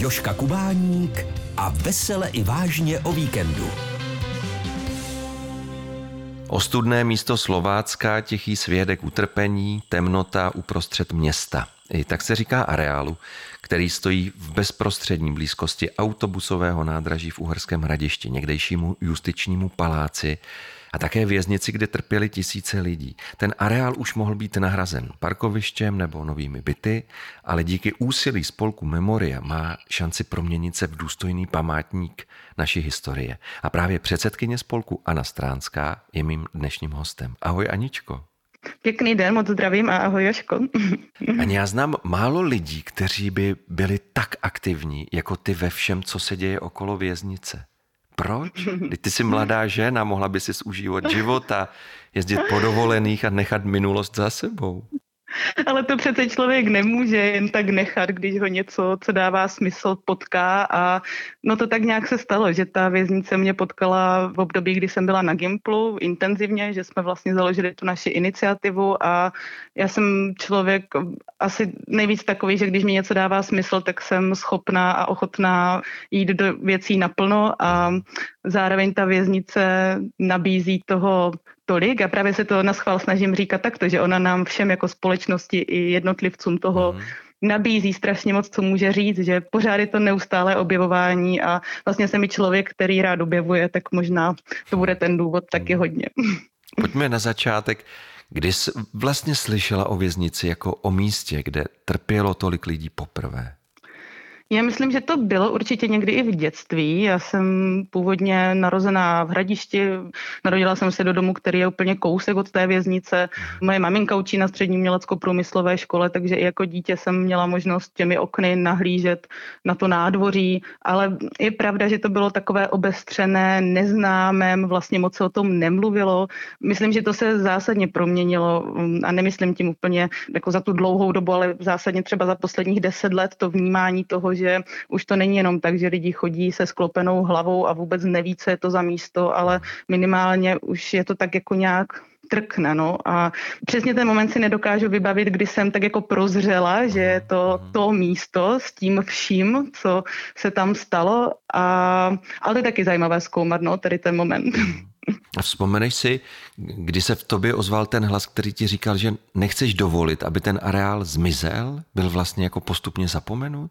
Joška Kubáník a vesele i vážně o víkendu. Ostudné místo Slovácka, tichý svědek utrpení, temnota uprostřed města. I tak se říká areálu, který stojí v bezprostřední blízkosti autobusového nádraží v Uherském hradišti, někdejšímu justičnímu paláci, a také věznici, kde trpěli tisíce lidí. Ten areál už mohl být nahrazen parkovištěm nebo novými byty, ale díky úsilí spolku Memoria má šanci proměnit se v důstojný památník naší historie. A právě předsedkyně spolku Anna Stránská je mým dnešním hostem. Ahoj Aničko. Pěkný den, moc zdravím a ahoj Joško. Ani já znám málo lidí, kteří by byli tak aktivní, jako ty ve všem, co se děje okolo věznice. Proč? Ty jsi mladá žena, mohla by si užívat života, jezdit po dovolených a nechat minulost za sebou. Ale to přece člověk nemůže jen tak nechat, když ho něco, co dává smysl, potká a no to tak nějak se stalo, že ta věznice mě potkala v období, kdy jsem byla na Gimplu intenzivně, že jsme vlastně založili tu naši iniciativu a já jsem člověk asi nejvíc takový, že když mi něco dává smysl, tak jsem schopná a ochotná jít do věcí naplno a zároveň ta věznice nabízí toho tolik a právě se to na schvál snažím říkat takto, že ona nám všem jako společnosti i jednotlivcům toho mm. nabízí strašně moc, co může říct, že pořád je to neustále objevování a vlastně se mi člověk, který rád objevuje, tak možná to bude ten důvod taky mhm. hodně. Pojďme na začátek. Kdy jsi vlastně slyšela o věznici jako o místě, kde trpělo tolik lidí poprvé? Já myslím, že to bylo určitě někdy i v dětství. Já jsem původně narozená v Hradišti, narodila jsem se do domu, který je úplně kousek od té věznice. Moje maminka učí na střední umělecko-průmyslové škole, takže i jako dítě jsem měla možnost těmi okny nahlížet na to nádvoří, ale je pravda, že to bylo takové obestřené, neznámém, vlastně moc se o tom nemluvilo. Myslím, že to se zásadně proměnilo a nemyslím tím úplně jako za tu dlouhou dobu, ale zásadně třeba za posledních deset let to vnímání toho, že už to není jenom tak, že lidi chodí se sklopenou hlavou a vůbec neví, co je to za místo, ale minimálně už je to tak jako nějak trkne. No. A přesně ten moment si nedokážu vybavit, kdy jsem tak jako prozřela, že je to to místo s tím vším, co se tam stalo. A, ale to je taky zajímavé zkoumat, no, tady ten moment. A vzpomeneš si, kdy se v tobě ozval ten hlas, který ti říkal, že nechceš dovolit, aby ten areál zmizel, byl vlastně jako postupně zapomenut?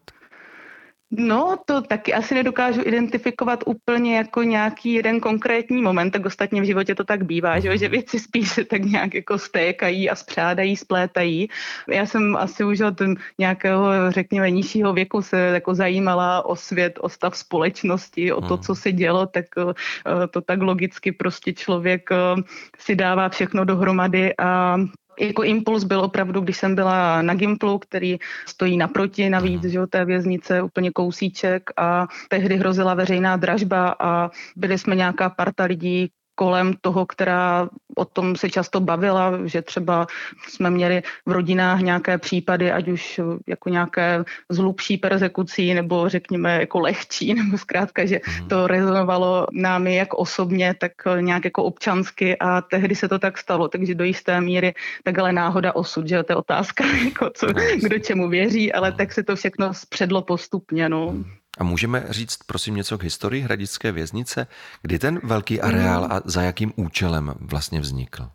No, to taky asi nedokážu identifikovat úplně jako nějaký jeden konkrétní moment, tak ostatně v životě to tak bývá, že, že věci spíš se tak nějak jako stékají a spřádají, splétají. Já jsem asi už od nějakého, řekněme, nižšího věku se jako zajímala o svět, o stav společnosti, o to, hmm. co se dělo, tak eh, to tak logicky prostě člověk eh, si dává všechno dohromady a jako impuls byl opravdu, když jsem byla na Gimplu, který stojí naproti navíc, že té věznice, úplně kousíček a tehdy hrozila veřejná dražba a byli jsme nějaká parta lidí, kolem toho, která o tom se často bavila, že třeba jsme měli v rodinách nějaké případy, ať už jako nějaké zlubší persekucí, nebo řekněme jako lehčí, nebo zkrátka, že mhm. to rezonovalo námi jak osobně, tak nějak jako občansky a tehdy se to tak stalo, takže do jisté míry tak ale náhoda osud, že to je otázka, jako co, kdo čemu věří, ale tak se to všechno zpředlo postupně. No. A můžeme říct, prosím, něco k historii Hradické věznice? Kdy ten velký areál a za jakým účelem vlastně vznikl?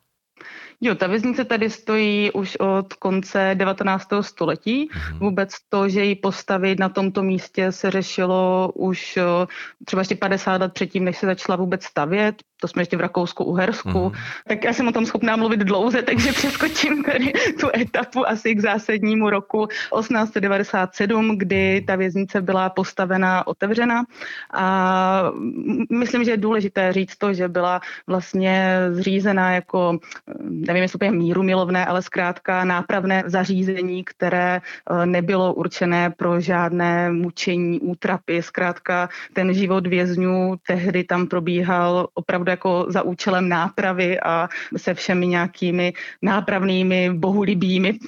Jo, ta věznice tady stojí už od konce 19. století. Mm-hmm. Vůbec to, že ji postavit na tomto místě se řešilo už třeba ještě 50 let předtím, než se začala vůbec stavět to jsme ještě v Rakousku-Uhersku, mm-hmm. tak já jsem o tom schopná mluvit dlouze, takže přeskočím tady tu etapu asi k zásadnímu roku 1897, kdy ta věznice byla postavena, otevřena. A myslím, že je důležité říct to, že byla vlastně zřízena jako, nevím, jestli úplně míru milovné, ale zkrátka nápravné zařízení, které eh, nebylo určené pro žádné mučení, útrapy, zkrátka ten život vězňů tehdy tam probíhal opravdu jako za účelem nápravy a se všemi nějakými nápravnými bohulibými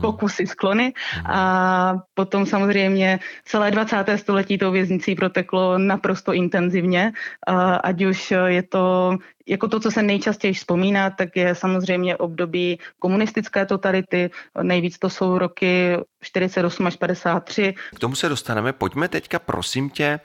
pokusy, sklony. A potom samozřejmě celé 20. století tou věznicí proteklo naprosto intenzivně, ať už je to jako to, co se nejčastěji vzpomíná, tak je samozřejmě období komunistické totality. Nejvíc to jsou roky 48 až 53. K tomu se dostaneme. Pojďme teďka, prosím tě,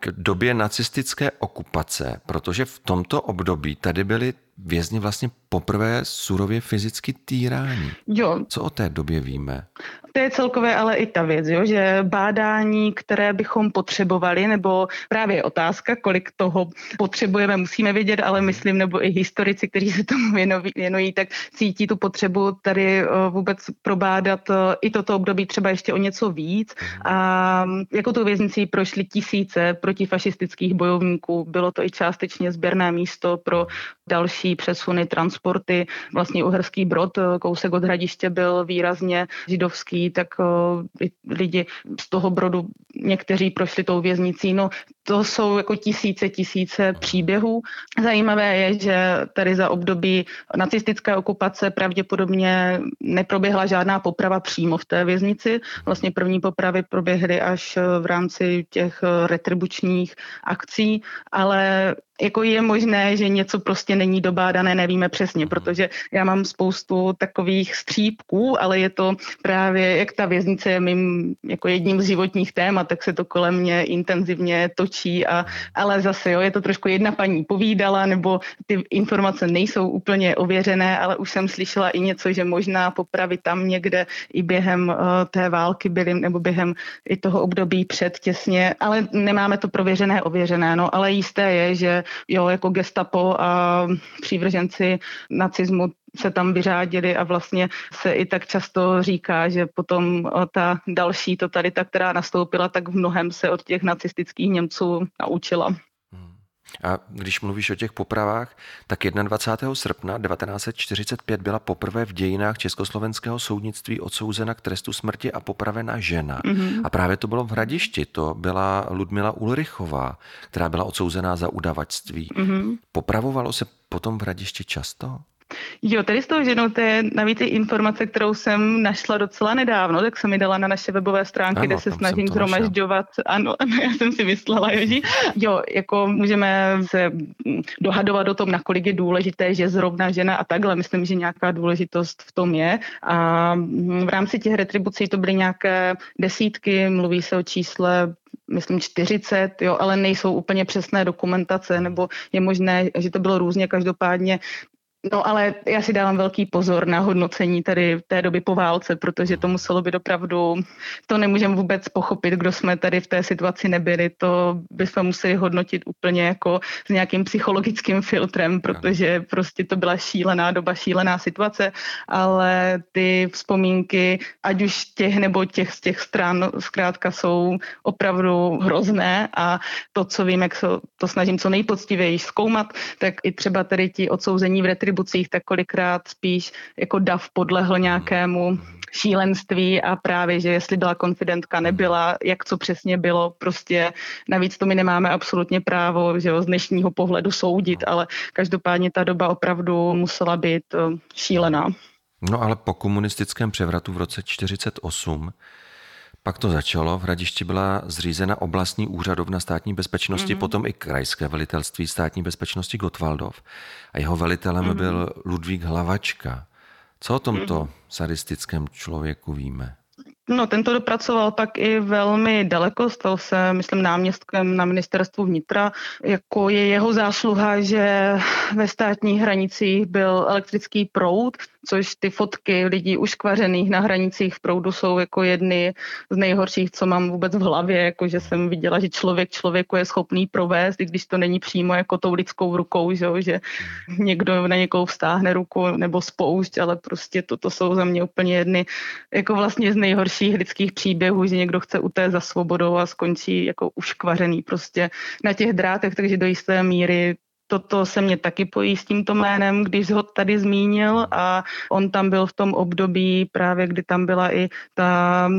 k době nacistické okupace, protože v tomto období tady byly vězni vlastně poprvé surově fyzicky týrání. Jo. Co o té době víme? To je celkově ale i ta věc, jo, že bádání, které bychom potřebovali, nebo právě otázka, kolik toho potřebujeme, musíme vědět, ale myslím, nebo i historici, kteří se tomu věnují, tak cítí tu potřebu tady eh, vůbec probádat eh, i toto období třeba ještě o něco víc. A jako tu věznici prošly tisíce protifašistických bojovníků, bylo to i částečně sběrné místo pro další přesuny, transporty. Vlastně Uherský Brod, eh, kousek od hradiště, byl výrazně židovský, tak eh, lidi z toho Brodu někteří prošli tou věznicí. No, to jsou jako tisíce, tisíce příběhů. Zajímavé je, že tady za období nacistické okupace pravděpodobně neproběhla žádná poprava přímo v té věznici. Vlastně první popravy proběhly až v rámci těch retribučních akcí, ale jako je možné, že něco prostě není dobádané, nevíme přesně, protože já mám spoustu takových střípků, ale je to právě, jak ta věznice je mým jako jedním z životních témat, tak se to kolem mě intenzivně točí, a, ale zase jo, je to trošku jedna paní povídala, nebo ty informace nejsou úplně ověřené, ale už jsem slyšela i něco, že možná popravy tam někde i během uh, té války byly, nebo během i toho období před těsně, ale nemáme to prověřené, ověřené, no, ale jisté je, že jo, jako gestapo a přívrženci nacismu se tam vyřádili a vlastně se i tak často říká, že potom ta další totalita, která nastoupila, tak v mnohem se od těch nacistických Němců naučila. A když mluvíš o těch popravách, tak 21. srpna 1945 byla poprvé v dějinách československého soudnictví odsouzena k trestu smrti a popravena žena. Mm-hmm. A právě to bylo v Hradišti, to byla Ludmila Ulrichová, která byla odsouzená za udavačství. Mm-hmm. Popravovalo se potom v Hradišti často? Jo, tady s tou ženou, to je navíc informace, kterou jsem našla docela nedávno, tak jsem mi dala na naše webové stránky, ano, kde se snažím zhromažďovat. Ano, ano, já jsem si myslela, Joži. Jo, jako můžeme se dohadovat o tom, nakolik je důležité, že zrovna žena a takhle. Myslím, že nějaká důležitost v tom je. A v rámci těch retribucí to byly nějaké desítky, mluví se o čísle myslím 40, jo, ale nejsou úplně přesné dokumentace, nebo je možné, že to bylo různě, každopádně No ale já si dávám velký pozor na hodnocení tady té doby po válce, protože to muselo být opravdu, to nemůžeme vůbec pochopit, kdo jsme tady v té situaci nebyli, to bychom museli hodnotit úplně jako s nějakým psychologickým filtrem, protože prostě to byla šílená doba, šílená situace, ale ty vzpomínky, ať už těch nebo těch z těch stran zkrátka jsou opravdu hrozné a to, co vím, jak se to snažím co nejpoctivěji zkoumat, tak i třeba tady ti odsouzení v retribuci distribucích, tak kolikrát spíš jako DAF podlehl nějakému šílenství a právě, že jestli byla konfidentka, nebyla, jak co přesně bylo, prostě navíc to my nemáme absolutně právo, že jo, z dnešního pohledu soudit, ale každopádně ta doba opravdu musela být eh, šílená. No ale po komunistickém převratu v roce 48 pak to začalo, v Hradišti byla zřízena oblastní úřadovna státní bezpečnosti, mm-hmm. potom i krajské velitelství státní bezpečnosti Gotwaldov a jeho velitelem mm-hmm. byl Ludvík Hlavačka. Co o tomto mm-hmm. sadistickém člověku víme? No, tento dopracoval pak i velmi daleko, stal se, myslím, náměstkem na ministerstvu vnitra. Jako je jeho zásluha, že ve státních hranicích byl elektrický proud, což ty fotky lidí uškvařených na hranicích v proudu jsou jako jedny z nejhorších, co mám vůbec v hlavě, jako že jsem viděla, že člověk člověku je schopný provést, i když to není přímo jako tou lidskou rukou, že, že někdo na někoho vstáhne ruku nebo spoušť, ale prostě toto jsou za mě úplně jedny jako vlastně z nejhorších lidských příběhů, že někdo chce utéct za svobodou a skončí jako uškvařený prostě na těch drátech, takže do jisté míry toto se mě taky pojí s tímto jménem, když ho tady zmínil a on tam byl v tom období právě, kdy tam byla i ta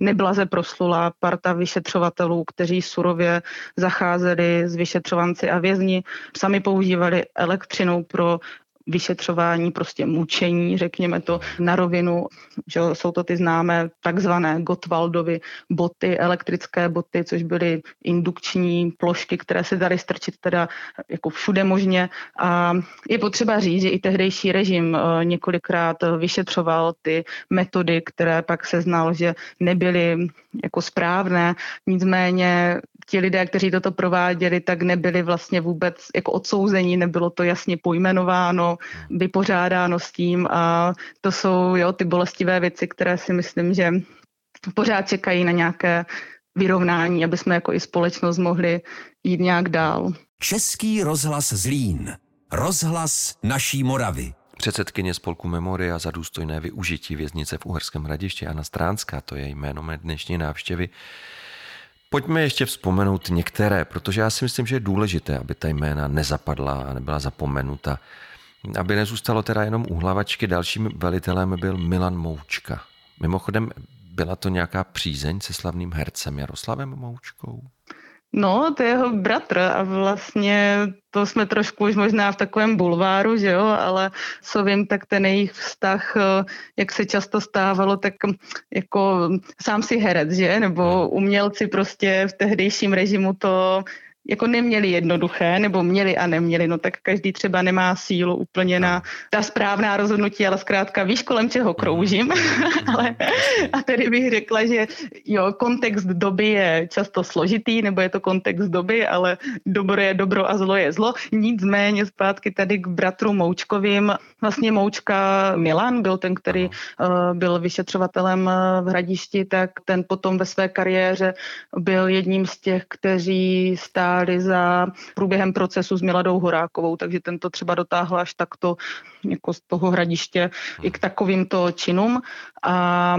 neblaze proslula parta vyšetřovatelů, kteří surově zacházeli s vyšetřovanci a vězni. Sami používali elektřinu pro vyšetřování, prostě mučení, řekněme to na rovinu, že jsou to ty známé takzvané Gottwaldovy boty, elektrické boty, což byly indukční plošky, které se daly strčit teda jako všude možně. A je potřeba říct, že i tehdejší režim eh, několikrát vyšetřoval ty metody, které pak se znal, že nebyly jako správné. Nicméně ti lidé, kteří toto prováděli, tak nebyli vlastně vůbec jako odsouzení, nebylo to jasně pojmenováno, vypořádáno s tím a to jsou jo, ty bolestivé věci, které si myslím, že pořád čekají na nějaké vyrovnání, aby jsme jako i společnost mohli jít nějak dál. Český rozhlas Zlín. Rozhlas naší Moravy. Předsedkyně spolku Memoria za důstojné využití věznice v Uherském hradišti Anna Stránská, to je jméno mé dnešní návštěvy. Pojďme ještě vzpomenout některé, protože já si myslím, že je důležité, aby ta jména nezapadla a nebyla zapomenuta. Aby nezůstalo teda jenom u hlavačky, dalším velitelem byl Milan Moučka. Mimochodem, byla to nějaká přízeň se slavným hercem Jaroslavem Moučkou? No, to je jeho bratr a vlastně to jsme trošku už možná v takovém bulváru, že jo, ale co vím, tak ten jejich vztah, eh, jak se často stávalo, tak jako sám si herec, že, nebo umělci prostě v tehdejším režimu to jako neměli jednoduché, nebo měli a neměli, no tak každý třeba nemá sílu úplně na ta správná rozhodnutí, ale zkrátka víš, kolem čeho kroužím. ale, a tedy bych řekla, že jo, kontext doby je často složitý, nebo je to kontext doby, ale dobro je dobro a zlo je zlo. Nicméně zpátky tady k bratru Moučkovým. Vlastně Moučka Milan byl ten, který uh, byl vyšetřovatelem eh, v Hradišti, tak ten potom ve své kariéře byl jedním z těch, kteří stáli stáli za průběhem procesu s Miladou Horákovou, takže ten to třeba dotáhl až takto jako z toho hradiště i k takovýmto činům. A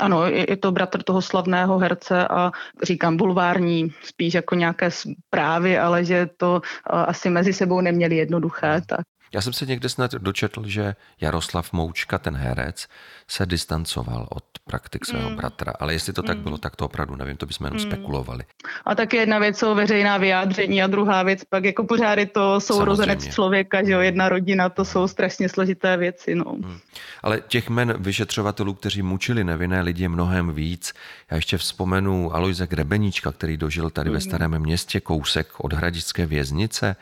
ano, je to bratr toho slavného herce a říkám bulvární, spíš jako nějaké zprávy, ale že to asi mezi sebou neměli jednoduché. Tak. Já jsem se někde snad dočetl, že Jaroslav Moučka, ten herec, se distancoval od praktik svého mm. bratra. Ale jestli to tak mm. bylo, tak to opravdu nevím, to bychom jenom mm. spekulovali. A tak jedna věc jsou veřejná vyjádření a druhá věc pak jako pořád je to sourozenec Samozřejmě. člověka, že jo, jedna rodina, to jsou strašně složité věci. No. Mm. Ale těch men vyšetřovatelů, kteří mučili nevinné lidi, je mnohem víc. Já ještě vzpomenu Alojze Grebeníčka, který dožil tady mm. ve Starém městě kousek od hradické věznice.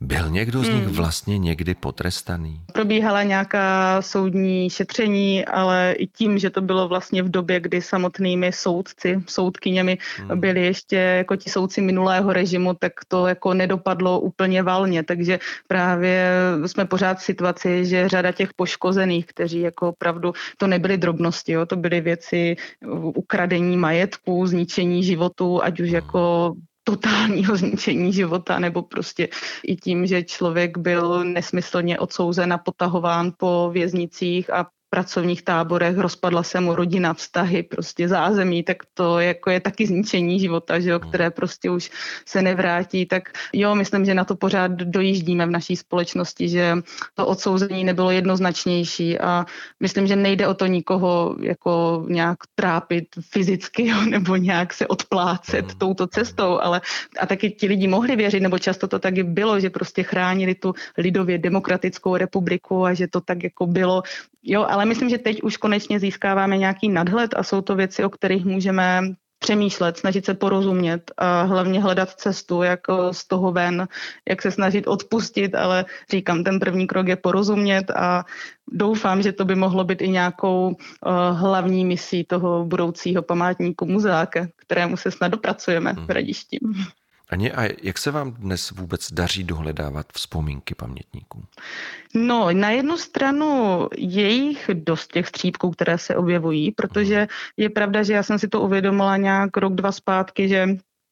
Byl někdo z nich hmm. vlastně někdy potrestaný? Probíhala nějaká soudní šetření, ale i tím, že to bylo vlastně v době, kdy samotnými soudci, soudkyněmi hmm. byli ještě jako ti soudci minulého režimu, tak to jako nedopadlo úplně valně. Takže právě jsme pořád v situaci, že řada těch poškozených, kteří jako opravdu, to nebyly drobnosti, jo, to byly věci ukradení majetku, zničení životu, ať už hmm. jako totálního zničení života, nebo prostě i tím, že člověk byl nesmyslně odsouzen a potahován po věznicích a pracovních táborech, rozpadla se mu rodina, vztahy, prostě zázemí, tak to jako je taky zničení života, že jo, hmm. které prostě už se nevrátí, tak jo, myslím, že na to pořád dojíždíme v naší společnosti, že to odsouzení nebylo jednoznačnější a myslím, že nejde o to nikoho jako nějak trápit fyzicky jo, nebo nějak se odplácet hmm. touto cestou, ale a taky ti lidi mohli věřit, nebo často to taky bylo, že prostě chránili tu lidově demokratickou republiku a že to tak jako bylo Jo, ale myslím, že teď už konečně získáváme nějaký nadhled a jsou to věci, o kterých můžeme přemýšlet, snažit se porozumět a hlavně hledat cestu, jak z toho ven, jak se snažit odpustit, ale říkám, ten první krok je porozumět a doufám, že to by mohlo být i nějakou uh, hlavní misí toho budoucího památníku muzeáka, kterému se snad dopracujeme v mhm. Radišti. Ani, a jak se vám dnes vůbec daří dohledávat vzpomínky pamětníků? No, na jednu stranu je jich dost těch střípků, které se objevují, protože mhm. je pravda, že já jsem si to uvědomila nějak rok, dva zpátky, že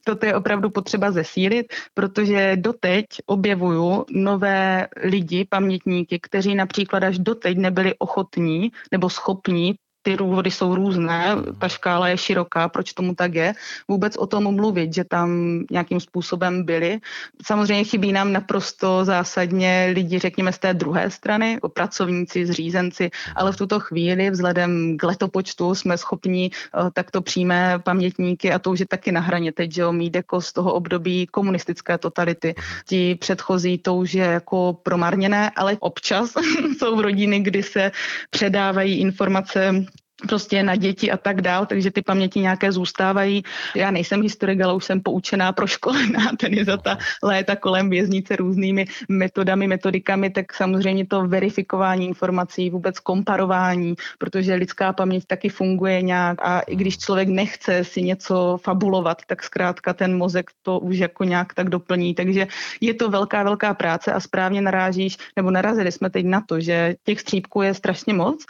Toto je opravdu potřeba zesílit, protože doteď objevuju nové lidi, pamětníky, kteří například až doteď nebyli ochotní nebo schopní ty důvody jsou různé, ta škála je široká, proč tomu tak je, vůbec o tom mluvit, že tam nějakým způsobem byli. Samozřejmě chybí nám naprosto zásadně lidi, řekněme, z té druhé strany, pracovníci, zřízenci, ale v tuto chvíli vzhledem k letopočtu jsme schopni uh, takto přímé pamětníky a to už je taky na hraně teď, že mít jako z toho období komunistické totality. Ti předchozí to už je jako promarněné, ale občas jsou rodiny, kdy se předávají informace prostě na děti a tak dál, takže ty paměti nějaké zůstávají. Já nejsem historik, ale už jsem poučená, proškolená tedy za ta léta kolem věznice různými metodami, metodikami, tak samozřejmě to verifikování informací, vůbec komparování, protože lidská paměť taky funguje nějak a i když člověk nechce si něco fabulovat, tak zkrátka ten mozek to už jako nějak tak doplní, takže je to velká, velká práce a správně narážíš, nebo narazili jsme teď na to, že těch střípků je strašně moc.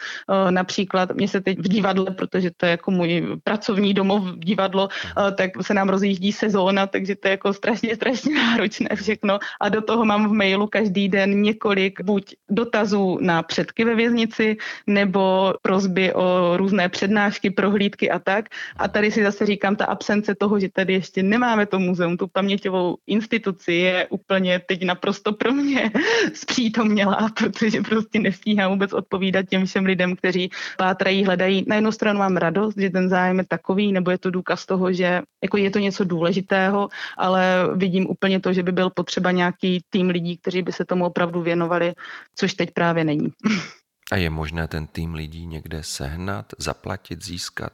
Například mě se teď v divadle, protože to je jako můj pracovní domov divadlo, mhm. tak se nám rozjíždí sezóna, takže to je jako strašně, strašně náročné všechno. A do toho mám v mailu každý den několik buď dotazů na předky ve věznici, nebo prozby o různé přednášky, prohlídky a tak. A tady si zase říkám, ta absence toho, že tady ještě nemáme to muzeum, tu paměťovou instituci je úplně teď naprosto pro mě zpřítomnělá, protože prostě nestíhám vůbec odpovídat těm všem lidem, kteří pátrají, hledají hledají, na jednu stranu mám radost, že ten zájem je takový, nebo je to důkaz toho, že jako je to něco důležitého, ale vidím úplně to, že by byl potřeba nějaký tým lidí, kteří by se tomu opravdu věnovali, což teď právě není. A je možné ten tým lidí někde sehnat, zaplatit, získat?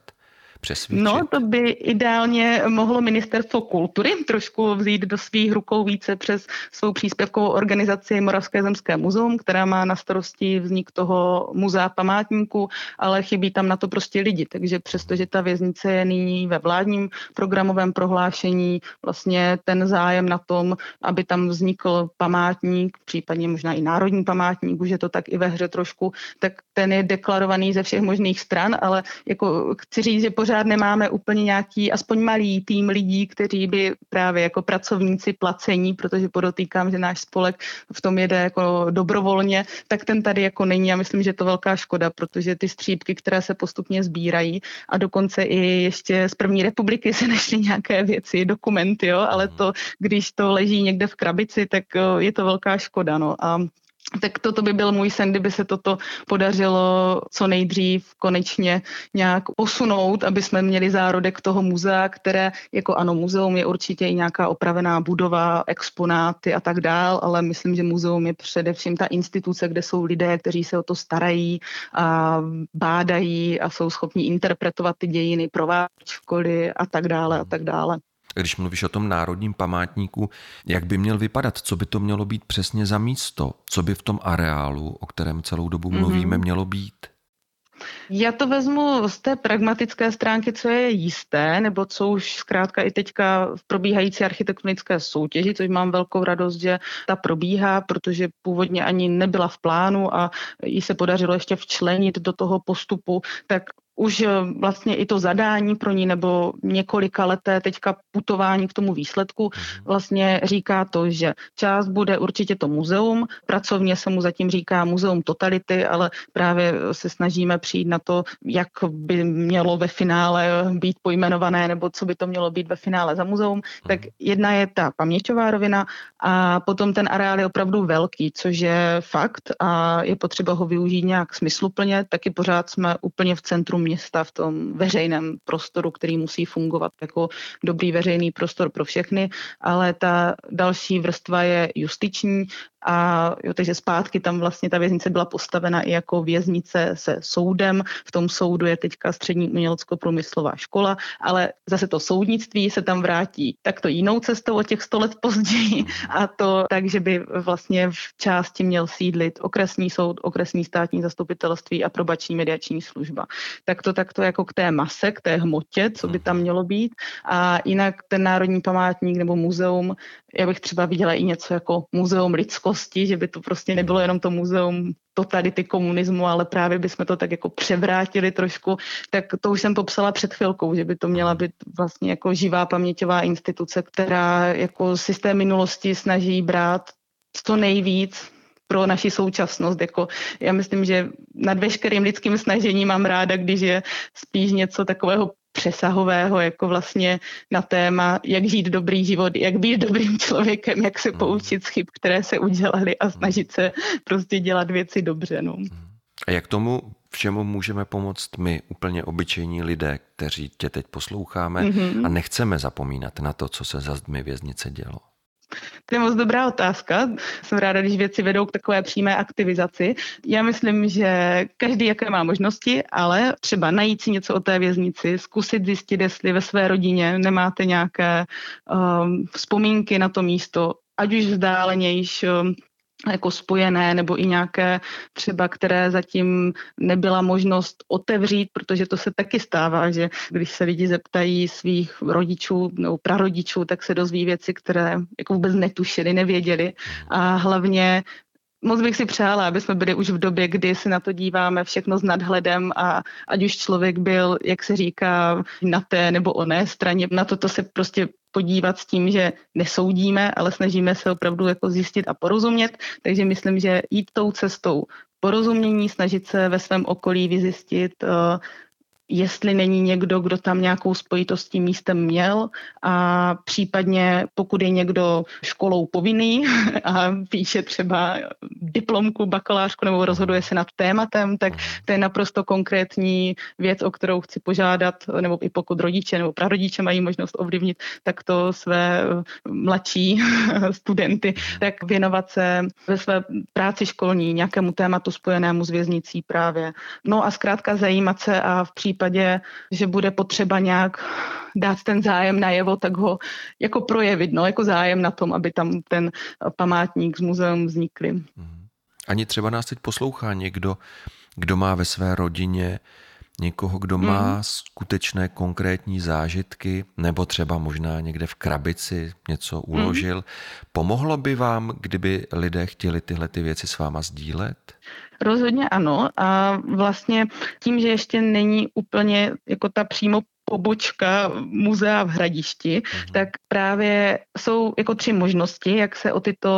Přesvědčit? No, to by ideálně mohlo ministerstvo kultury trošku vzít do svých rukou více přes svou příspěvkovou organizaci Moravské zemské muzeum, která má na starosti vznik toho muzea památníku, ale chybí tam na to prostě lidi. Takže přestože ta věznice je nyní ve vládním programovém prohlášení, vlastně ten zájem na tom, aby tam vznikl památník, případně možná i národní památník, už je to tak i ve hře trošku, tak ten je deklarovaný ze všech možných stran, ale jako chci říct, že pořád pořád nemáme úplně nějaký, aspoň malý tým lidí, kteří by právě jako pracovníci placení, protože podotýkám, že náš spolek v tom jede jako dobrovolně, tak ten tady jako není a myslím, že je to velká škoda, protože ty střípky, které se postupně sbírají a dokonce i ještě z první republiky se našly nějaké věci, dokumenty, jo, ale to, když to leží někde v krabici, tak je to velká škoda, no. A tak toto by byl můj sen, kdyby se toto podařilo co nejdřív konečně nějak posunout, aby jsme měli zárodek toho muzea, které jako ano, muzeum je určitě i nějaká opravená budova, exponáty a tak dál, ale myslím, že muzeum je především ta instituce, kde jsou lidé, kteří se o to starají a bádají a jsou schopni interpretovat ty dějiny, provádět školy a tak dále a tak dále. Když mluvíš o tom národním památníku, jak by měl vypadat, co by to mělo být přesně za místo, co by v tom areálu, o kterém celou dobu mluvíme, mm-hmm. mělo být? Já to vezmu z té pragmatické stránky, co je jisté, nebo co už zkrátka i teďka v probíhající architektonické soutěži, což mám velkou radost, že ta probíhá, protože původně ani nebyla v plánu a jí se podařilo ještě včlenit do toho postupu, tak už eh, vlastně i to zadání pro ní nebo několika leté teďka putování k tomu výsledku mhm. vlastně říká to, že část bude určitě to muzeum, pracovně se mu zatím říká muzeum totality, ale právě se snažíme přijít na to, jak by mělo ve finále být pojmenované nebo co by to mělo být ve finále za muzeum. Tak mhm. jedna je ta paměťová rovina a potom ten areál je opravdu velký, což je fakt a je potřeba ho využít nějak smysluplně, taky pořád jsme úplně v centru města v tom veřejném prostoru, který musí fungovat jako dobrý veřejný prostor pro všechny, ale ta další vrstva je justiční a jo, takže zpátky tam vlastně ta věznice byla postavena i jako věznice se soudem. V tom soudu je teďka střední umělecko-průmyslová škola, ale zase to soudnictví se tam vrátí takto jinou cestou o těch sto let později a to tak, že by vlastně v části měl sídlit okresní soud, okresní státní zastupitelství a probační mediační služba. Tak to takto jako k té mase, k té hmotě, co by tam mělo být. A jinak ten Národní památník nebo muzeum, já bych třeba viděla i něco jako muzeum lidsko lidskosti, že by to prostě nebylo jenom to muzeum totality komunismu, ale právě bychom to tak jako převrátili trošku, tak to už jsem popsala před chvilkou, že by to měla být vlastně jako živá paměťová instituce, která jako systém minulosti snaží brát co nejvíc pro naši současnost. Jako já myslím, že nad veškerým lidským snažením mám ráda, když je spíš něco takového přesahového, jako vlastně na téma, jak žít dobrý život, jak být dobrým člověkem, jak se hmm. poučit z chyb, které se udělali a snažit se prostě dělat věci dobře. No. Hmm. A jak tomu všemu můžeme pomoct my, úplně obyčejní lidé, kteří tě teď posloucháme mm-hmm. a nechceme zapomínat na to, co se za zdmi věznice dělo? To je moc dobrá otázka. Jsem ráda, když věci vedou k takové přímé aktivizaci. Já myslím, že každý, jaké má možnosti, ale třeba najít si něco o té věznici, zkusit zjistit, jestli ve své rodině nemáte nějaké um, vzpomínky na to místo, ať už vzdálenější, jako spojené nebo i nějaké třeba, které zatím nebyla možnost otevřít, protože to se taky stává, že když se lidi zeptají svých rodičů nebo prarodičů, tak se dozví věci, které jako vůbec netušili, nevěděli. A hlavně Moc bych si přála, aby jsme byli už v době, kdy se na to díváme všechno s nadhledem a ať už člověk byl, jak se říká, na té nebo oné straně, na toto se prostě podívat s tím, že nesoudíme, ale snažíme se opravdu jako zjistit a porozumět. Takže myslím, že jít tou cestou porozumění, snažit se ve svém okolí vyzjistit, eh, jestli není někdo, kdo tam nějakou spojitost s tím místem měl a případně pokud je někdo školou povinný a píše třeba diplomku, bakalářku nebo rozhoduje se nad tématem, tak to je naprosto konkrétní věc, o kterou chci požádat, nebo i pokud rodiče nebo prarodiče mají možnost ovlivnit tak to své mladší studenty, tak věnovat se ve své práci školní nějakému tématu spojenému s věznicí právě. No a zkrátka zajímat se a v případě případě, že bude potřeba nějak dát ten zájem najevo, tak ho jako projevit, no, jako zájem na tom, aby tam ten památník s muzeum vznikly. Mhm. Ani třeba nás teď poslouchá někdo, kdo má ve své rodině někoho, kdo má mm. skutečné konkrétní zážitky, nebo třeba možná někde v krabici něco uložil. Mm. Pomohlo by vám, kdyby lidé chtěli tyhle ty věci s váma sdílet? Rozhodně ano a vlastně tím, že ještě není úplně jako ta přímo pobočka muzea v Hradišti, mm-hmm. tak právě jsou jako tři možnosti, jak se o tyto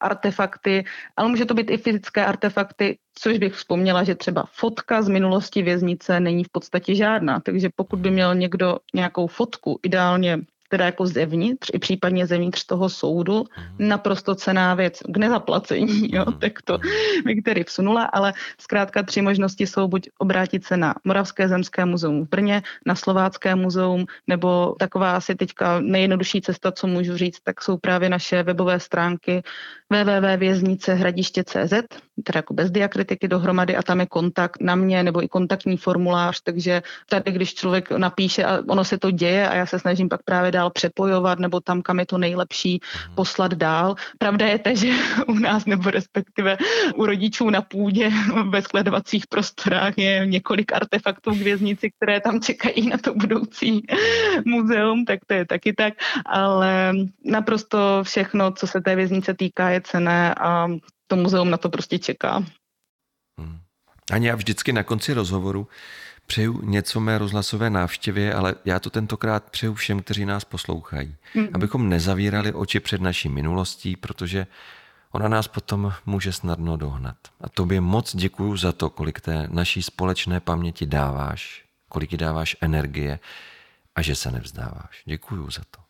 artefakty, ale může to být i fyzické artefakty, což bych vzpomněla, že třeba fotka z minulosti věznice není v podstatě žádná, takže pokud by měl někdo nějakou fotku, ideálně teda jako zevnitř, i případně zevnitř toho soudu, mm. naprosto cená věc k nezaplacení, jo, mm. tak to bych tedy vsunula, ale zkrátka tři možnosti jsou buď obrátit se na Moravské zemské muzeum v Brně, na Slovácké muzeum, nebo taková asi teďka nejjednodušší cesta, co můžu říct, tak jsou právě naše webové stránky www.věznice.hradiště.cz, teda jako bez diakritiky dohromady a tam je kontakt na mě nebo i kontaktní formulář, takže tady, když člověk napíše a ono se to děje a já se snažím pak právě dál přepojovat nebo tam, kam je to nejlepší, mhm. poslat dál. Pravda je ta, že u nás nebo respektive u rodičů na půdě ve skladovacích prostorách je několik artefaktů k věznici, které tam čekají na to budoucí muzeum, tak to je taky tak, ale naprosto všechno, co se té věznice týká, je cené a to muzeum na to prostě čeká. Hmm. Ani já vždycky na konci rozhovoru přeju něco mé rozhlasové návštěvě, ale já to tentokrát přeju všem, kteří nás poslouchají. Mm. Abychom nezavírali oči před naší minulostí, protože ona nás potom může snadno dohnat. A tobě moc děkuju za to, kolik té naší společné paměti dáváš, kolik ji dáváš energie a že se nevzdáváš. Děkuju za to.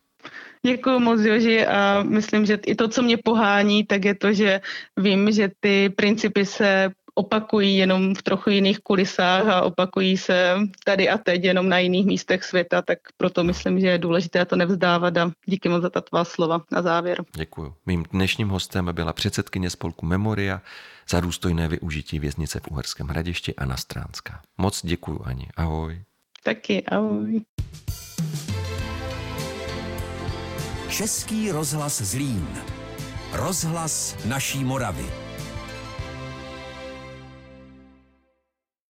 Děkuji moc, Joži, a myslím, že i to, co mě pohání, tak je to, že vím, že ty principy se opakují jenom v trochu jiných kulisách a opakují se tady a teď jenom na jiných místech světa, tak proto myslím, že je důležité to nevzdávat a díky moc za ta tvá slova na závěr. Děkuji. Mým dnešním hostem byla předsedkyně spolku Memoria za důstojné využití věznice v Uherském hradišti Anna Stránská. Moc děkuji, Ani. Ahoj. Taky, ahoj. Český rozhlas Zlín. Rozhlas naší Moravy.